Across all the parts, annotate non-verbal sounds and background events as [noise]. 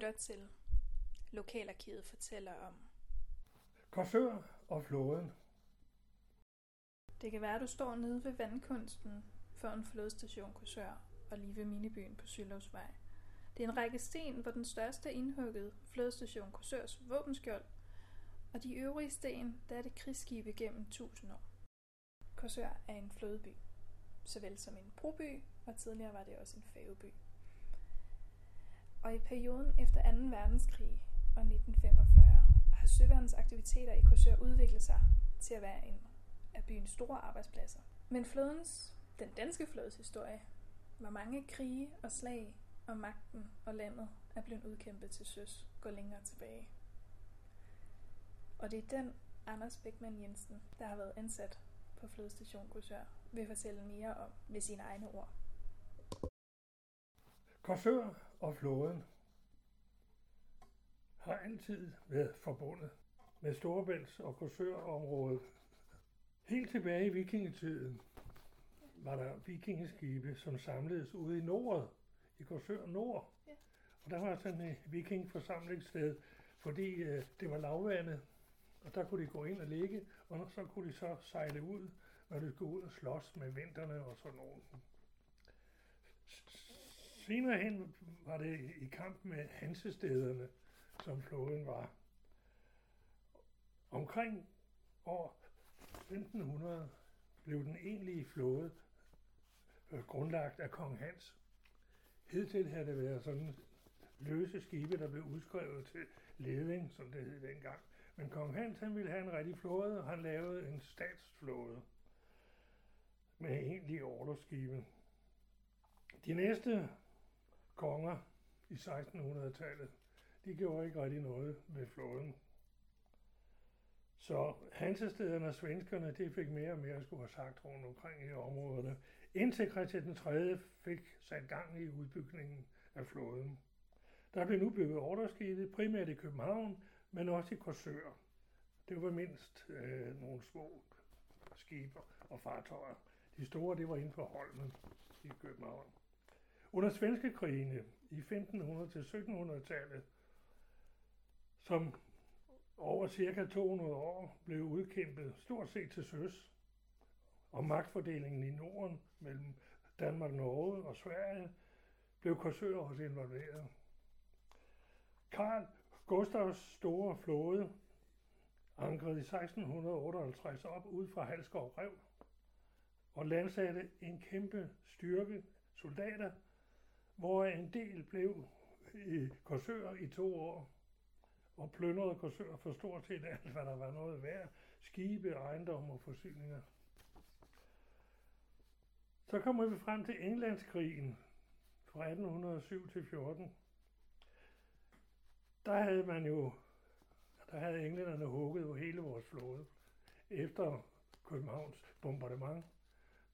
lytter til Lokalarkivet fortæller om. Korsør og flåden. Det kan være, at du står nede ved vandkunsten foran flådestation Korsør og lige ved minibyen på Syllovsvej. Det er en række sten, hvor den største er indhugget flådestation Korsørs våbenskjold, og de øvrige sten, der er det krigsskibe gennem tusind år. Korsør er en flådeby, såvel som en broby, og tidligere var det også en færgeby. Og i perioden efter 2. verdenskrig og 1945 har søværnets aktiviteter i Korsør udviklet sig til at være en af byens store arbejdspladser. Men flådens, den danske flådes historie, var mange krige og slag, og magten og landet er blevet udkæmpet til søs, går længere tilbage. Og det er den Anders Bækman Jensen, der har været ansat på Flodstation Korsør, vil fortælle mere om med sine egne ord. Korsør og flåden har altid været forbundet med Storebælts og Korsørområdet. Helt tilbage i vikingetiden var der vikingeskibe, som samledes ude i Nord, i Korsør Nord. Ja. Og der var sådan et vikingforsamlingssted, fordi øh, det var lavvandet, og der kunne de gå ind og ligge, og så kunne de så sejle ud, når de skulle ud og slås med vinterne og sådan noget. Senere hen var det i kamp med Hansestederne, som floden var. Omkring år 1500 blev den egentlige flåde øh, grundlagt af kong Hans. Hidtil havde det været sådan løse skibe, der blev udskrevet til leding, som det hed dengang. Men kong Hans han ville have en rigtig flåde, og han lavede en statsflåde med egentlige orlogsskibe. De næste konger i 1600-tallet, de gjorde ikke rigtig noget ved flåden. Så hansestederne og svenskerne, de fik mere og mere at skulle have sagt rundt omkring i områderne, indtil Christian den 3. fik sat gang i udbygningen af flåden. Der blev nu bygget orderskibe, primært i København, men også i Korsør. Det var mindst øh, nogle små skibe og fartøjer. De store, det var inde på Holmen i København. Under svenske krigene i 1500 til 1700-tallet, som over cirka 200 år blev udkæmpet stort set til søs, og magtfordelingen i Norden mellem Danmark, Norge og Sverige blev Korsør også involveret. Karl Gustavs store flåde ankrede i 1658 op ud fra Halskov Rev og landsatte en kæmpe styrke soldater, hvor en del blev i Korsør i to år og plyndrede Korsør for stort set alt, hvad der var noget værd. Skibe, ejendom og forsyninger. Så kommer vi frem til Englandskrigen fra 1807 til 14. Der havde man jo, der havde englænderne hugget jo hele vores flåde. Efter Københavns bombardement,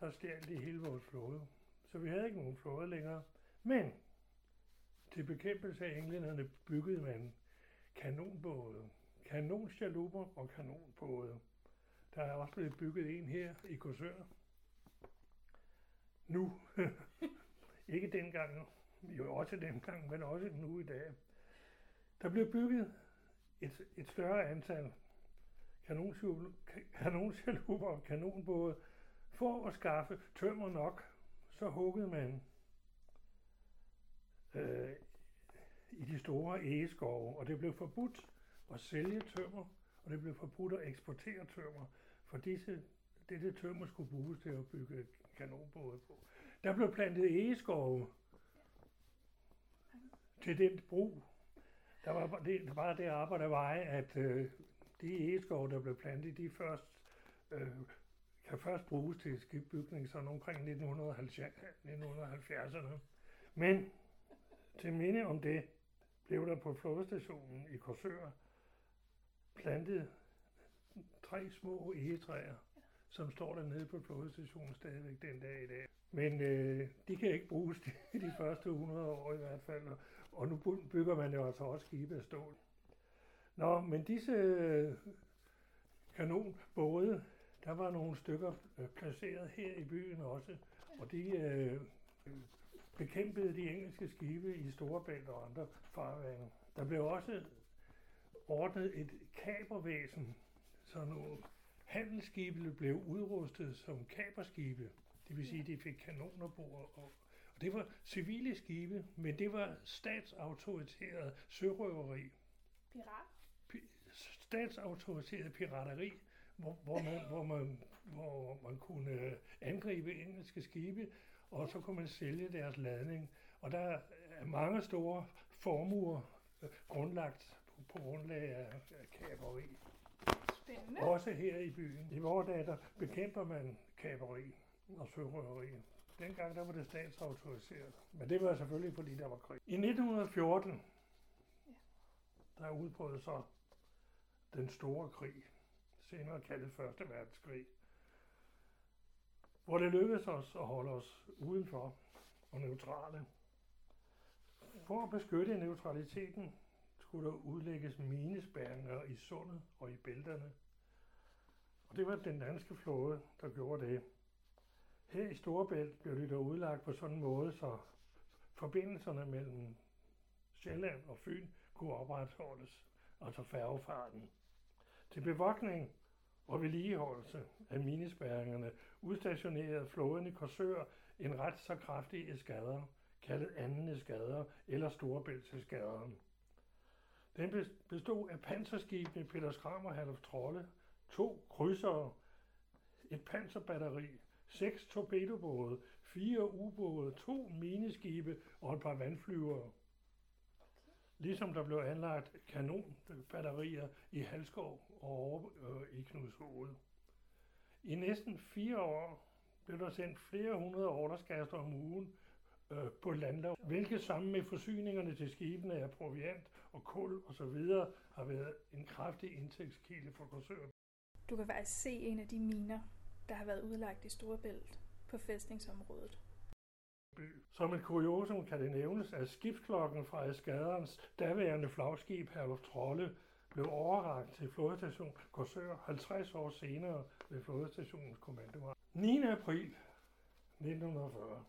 der stjal de hele vores flåde. Så vi havde ikke nogen flåde længere. Men til bekæmpelse af englænderne byggede man kanonbåde, kanonsjaluber og kanonbåde. Der er også blevet bygget en her i Korsør. Nu. [laughs] Ikke dengang, jo også dengang, men også nu i dag. Der blev bygget et, et større antal kanonsjaluber og kanonbåde for at skaffe tømmer nok. Så huggede man øh, i de store egeskove, og det blev forbudt at sælge tømmer, og det blev forbudt at eksportere tømmer, for disse, dette tømmer skulle bruges til at bygge kanonbåde på. Der blev plantet egeskove til den brug. Der var det, bare det arbejde var, at øh, de egeskove, der blev plantet, de først, øh, kan først bruges til skibsbygning sådan omkring 1970'erne. Men til minde om det, blev der på flådestationen i Korsør plantet tre små egetræer, som står dernede på flådestationen stadigvæk den dag i dag. Men øh, de kan ikke bruges de, [laughs] de første 100 år i hvert fald, og, og nu bygger man jo altså også skibe af stål. Nå, men disse øh, kanonbåde, der var nogle stykker øh, placeret her i byen også, og de øh, bekæmpede de engelske skibe i Storebælt og andre farvande. Der blev også ordnet et kabervæsen, så nogle handelsskibe blev udrustet som kaberskibe. Det vil sige, at de fik kanoner på. Og, og det var civile skibe, men det var statsautoriseret sørøveri. Pirat? Pi- statsautoriseret pirateri, hvor, hvor, man, hvor, man, hvor man kunne angribe engelske skibe, og så kunne man sælge deres ladning. Og der er mange store formuer øh, grundlagt på, på grundlag af, af kaperi. Spændende. Også her i byen. I vores dage, der bekæmper man kaperi og sørøveri. Dengang der var det statsautoriseret. Men det var selvfølgelig, fordi der var krig. I 1914, der udbrød så den store krig, senere kaldet Første Verdenskrig, hvor det lykkedes os at holde os udenfor og neutrale. For at beskytte neutraliteten skulle der udlægges minespærringer i sundet og i bælterne. Og det var den danske flåde, der gjorde det. Her i Storebælt blev det dog udlagt på sådan en måde, så forbindelserne mellem Sjælland og Fyn kunne opretholdes, altså færgefarten. Til bevogtning og vedligeholdelse af minespærringerne udstationerede flåden i Korsør en ret så kraftig eskader, kaldet anden eskader eller storebæltseskaderen. Den bestod af panserskibene Peter Skram og Herluf Trolle, to krydsere, et panserbatteri, seks torpedobåde, fire ubåde, to mineskibe og et par vandflyvere. Ligesom der blev anlagt kanonbatterier i Halskov og over øh, i Knudshoved. I næsten fire år blev der sendt flere hundrede orderskaster om ugen øh, på landlov, hvilket sammen med forsyningerne til skibene af proviant og kul osv. har været en kraftig indtægtskilde for Korsør. Du kan faktisk se en af de miner, der har været udlagt i Storebælt på fæstningsområdet. Som et kuriosum kan det nævnes, at skibsklokken fra Eskaderens daværende flagskib Herluf Trolle blev overragt til flådestation Korsør 50 år senere ved flådestationens kommando. 9. april 1940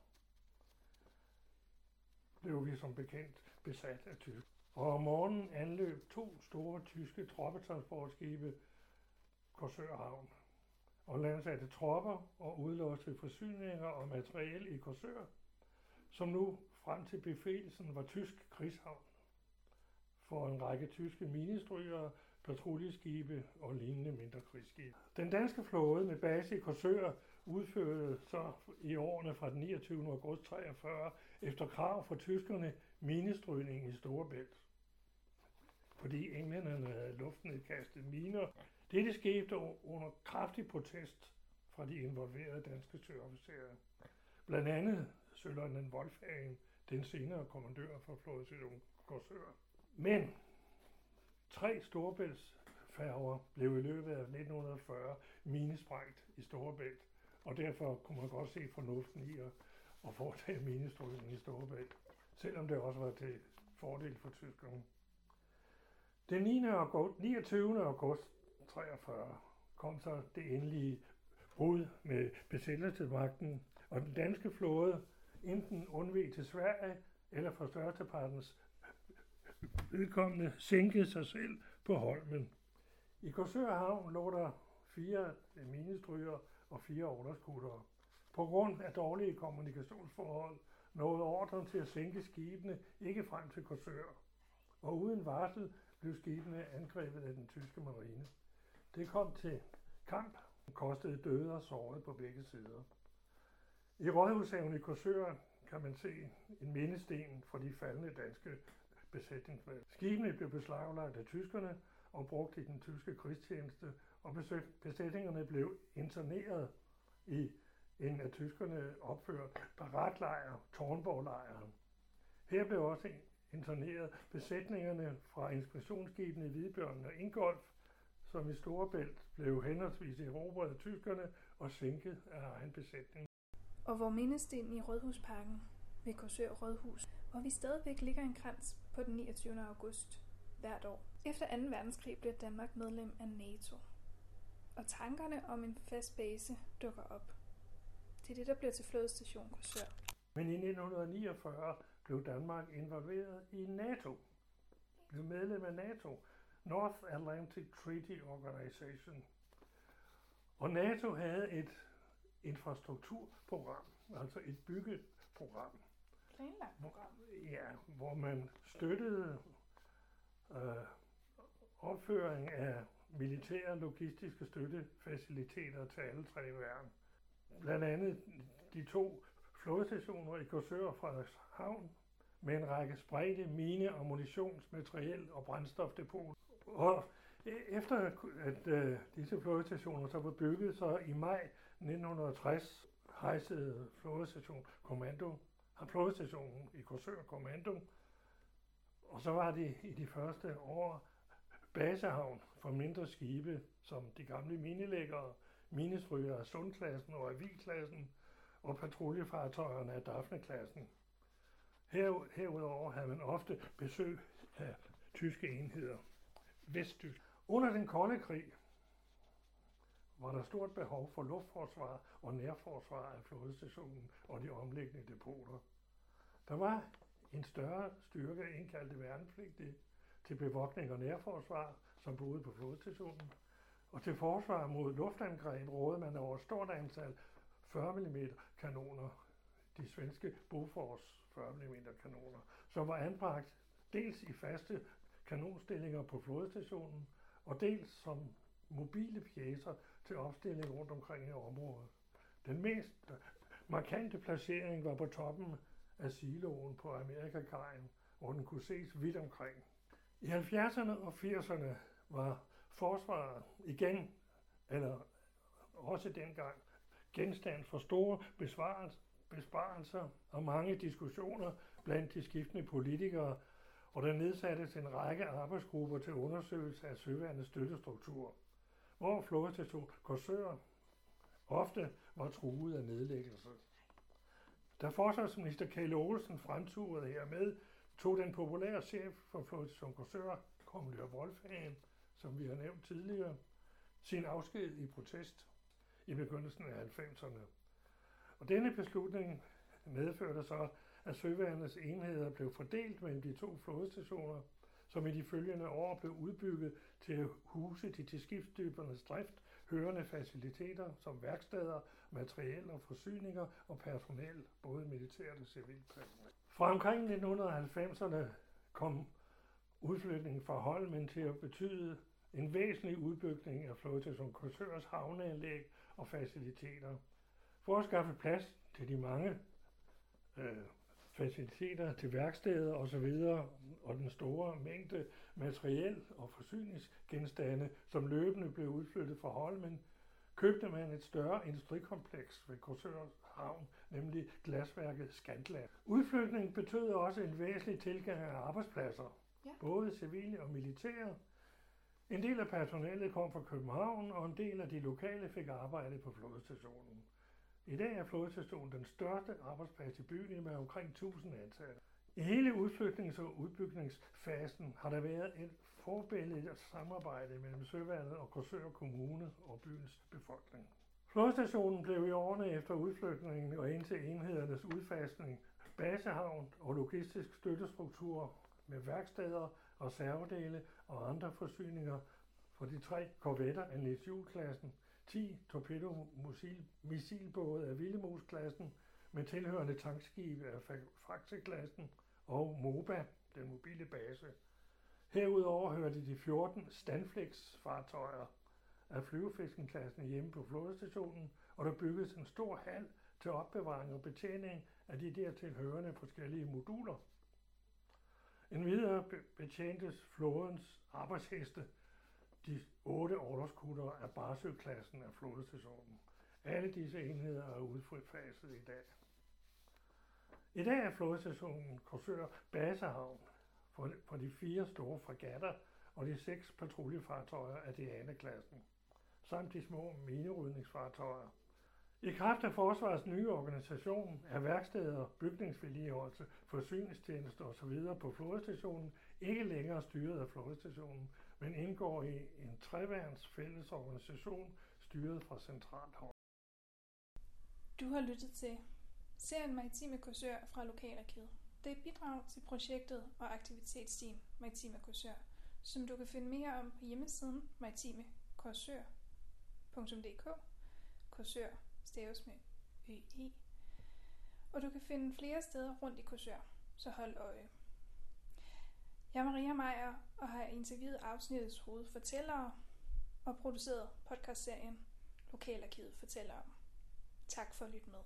blev vi som bekendt besat af tysk. Og om morgenen anløb to store tyske troppetransportskibe Korsør Havn og landsatte tropper og udlåste forsyninger og materiel i Korsør, som nu frem til befrielsen var tysk krigshavn for en række tyske minestrygere, patruljeskibe og lignende mindre krigsskibe. Den danske flåde med base i Korsør udførte så i årene fra den 29. august 43 efter krav fra tyskerne minestrygning i Storebælt. Fordi englænderne havde luftnedkastet miner. Dette skete under kraftig protest fra de involverede danske søofficerer. Blandt andet Søløjtnant Wolfhagen, den senere kommandør for flådestation Korsør. Men tre storebæltsfærger blev i løbet af 1940 minesprængt i Storebælt, og derfor kunne man godt se fornuften i at, at foretage minestrykning i Storebælt, selvom det også var til fordel for tyskerne. Den 9. august, 29. august 43 kom så det endelige brud med besættelsesmagten, og den danske flåde enten undveg til Sverige, eller for størstepartens vedkommende sænkede sig selv på Holmen. I Korsør Havn lå der fire minestryger og fire orderskuttere. På grund af dårlige kommunikationsforhold nåede ordren til at sænke skibene ikke frem til Korsør, og uden varsel blev skibene angrebet af den tyske marine. Det kom til kamp, kostede døde og sårede på begge sider. I Rådhushaven i Korsør kan man se en mindesten for de faldende danske besætningsmænd. Skibene blev beslaglagt af tyskerne og brugt i den tyske krigstjeneste, og besætningerne blev interneret i en af tyskerne opført baraklejr, Tornborglejren. Her blev også interneret besætningerne fra inspektionsskibene Hvidebjørn og Ingolf, som i Storebælt blev henholdsvis erobret af tyskerne og sænket af egen besætning. Og hvor mindestenen i Rådhusparken ved Korsør Rådhus, hvor vi stadigvæk ligger en krans på den 29. august hvert år. Efter 2. verdenskrig bliver Danmark medlem af NATO, og tankerne om en fast base dukker op. Det er det, der bliver til flådestation Korsør. Men i 1949 blev Danmark involveret i NATO. Blev medlem af NATO, North Atlantic Treaty Organization. Og NATO havde et infrastrukturprogram, altså et byggeprogram. Planlagt program. Ja, hvor man støttede øh, opføring af militære logistiske støttefaciliteter til alle tre værn. Blandt andet de to flådestationer i Korsør og Frederikshavn med en række spredte mine, ammunitions, materiel og brændstofdepot. Og efter at øh, disse flådestationer så var bygget, så i maj 1960 hejsede flådestation Kommando, har flådestationen i Korsør Kommando, og så var det i de første år basehavn for mindre skibe, som de gamle minelæggere, minestryger af Sundklassen og Avilklassen og patruljefartøjerne af Daphne-klassen. Her, herudover havde man ofte besøg af tyske enheder. Vesttysk. Under den kolde krig var der stort behov for luftforsvar og nærforsvar af flådestationen og de omliggende depoter. Der var en større styrke af indkaldte værnepligtige til bevogtning og nærforsvar, som boede på flådestationen. Og til forsvar mod luftangreb rådede man over et stort antal 40 mm kanoner, de svenske Bofors 40 mm kanoner, som var anbragt dels i faste kanonstillinger på flådestationen, og dels som mobile pjæser til opstilling rundt omkring i området. Den mest markante placering var på toppen af siloen på Amerikakajen, hvor den kunne ses vidt omkring. I 70'erne og 80'erne var forsvaret igen, eller også dengang, genstand for store besparelser og mange diskussioner blandt de skiftende politikere, og der nedsattes en række arbejdsgrupper til undersøgelse af søværende støttestruktur, hvor flådestation Korsør ofte var truet af nedlæggelse. Da forsvarsminister Kalle Olsen fremturede hermed, tog den populære chef for flådestation Korsør, Kongelig Wolfhagen, som vi har nævnt tidligere, sin afsked i protest i begyndelsen af 90'erne. Og denne beslutning medførte så, at søværnets enheder blev fordelt mellem de to flådestationer, som i de følgende år blev udbygget til at huse de til skibsdybernes drift hørende faciliteter som værksteder, materiel og forsyninger og personel, både militært og civilt. Fra omkring 1990'erne kom udflytningen fra Holmen til at betyde en væsentlig udbygning af flådestation Korsørs havneanlæg og faciliteter. For at skaffe plads til de mange øh, faciliteter til værksteder osv., og den store mængde materiel og forsyningsgenstande, som løbende blev udflyttet fra Holmen, købte man et større industrikompleks ved Korsør Havn, nemlig glasværket Skandland. Udflytningen betød også en væsentlig tilgang af arbejdspladser, ja. både civile og militære, en del af personalet kom fra København, og en del af de lokale fik arbejde på flådestationen. I dag er flådestationen den største arbejdsplads i byen med omkring 1000 ansatte. I hele udflytnings- og udbygningsfasen har der været et forbilledet samarbejde mellem Søværnet og Korsør Kommune og byens befolkning. Flådestationen blev i årene efter udflytningen og indtil enhedernes udfasning basehavn og logistisk støttestruktur med værksteder, reservedele og andre forsyninger for de tre korvetter af Niels klassen 10 torpedomissilbåde af Villemus-klassen med tilhørende tankskibe af Faxe-klassen og MOBA, den mobile base. Herudover hørte de 14 Stanflex-fartøjer af flyvefiskenklassen hjemme på flådestationen, og der bygges en stor hal til opbevaring og betjening af de dertil hørende forskellige moduler. En videre betjentes flådens arbejdsheste, de otte orlogskutter af Barsø-klassen af flådestationen. Alle disse enheder er udfaset i dag. I dag er flådestationen Korsør basehavn for, de fire store fregatter og de seks patruljefartøjer af Diana-klassen, samt de små minerydningsfartøjer i kraft af forsvarets nye organisation er værksteder, bygningsvedligeholdelse, forsyningstjenester osv. på flådestationen ikke længere styret af flådestationen, men indgår i en treværns fælles organisation styret fra centralt hold. Du har lyttet til Serien Maritime Kursør fra Lokalarkivet. Det er et bidrag til projektet og aktivitetsteam Maritime Kursør, som du kan finde mere om på hjemmesiden maritimekorsør.dk. Korsør staves med ø Og du kan finde flere steder rundt i Korsør, så hold øje. Jeg er Maria Meier og har interviewet afsnittets hovedfortællere og produceret podcastserien Lokalarkivet fortæller om. Tak for at lytte med.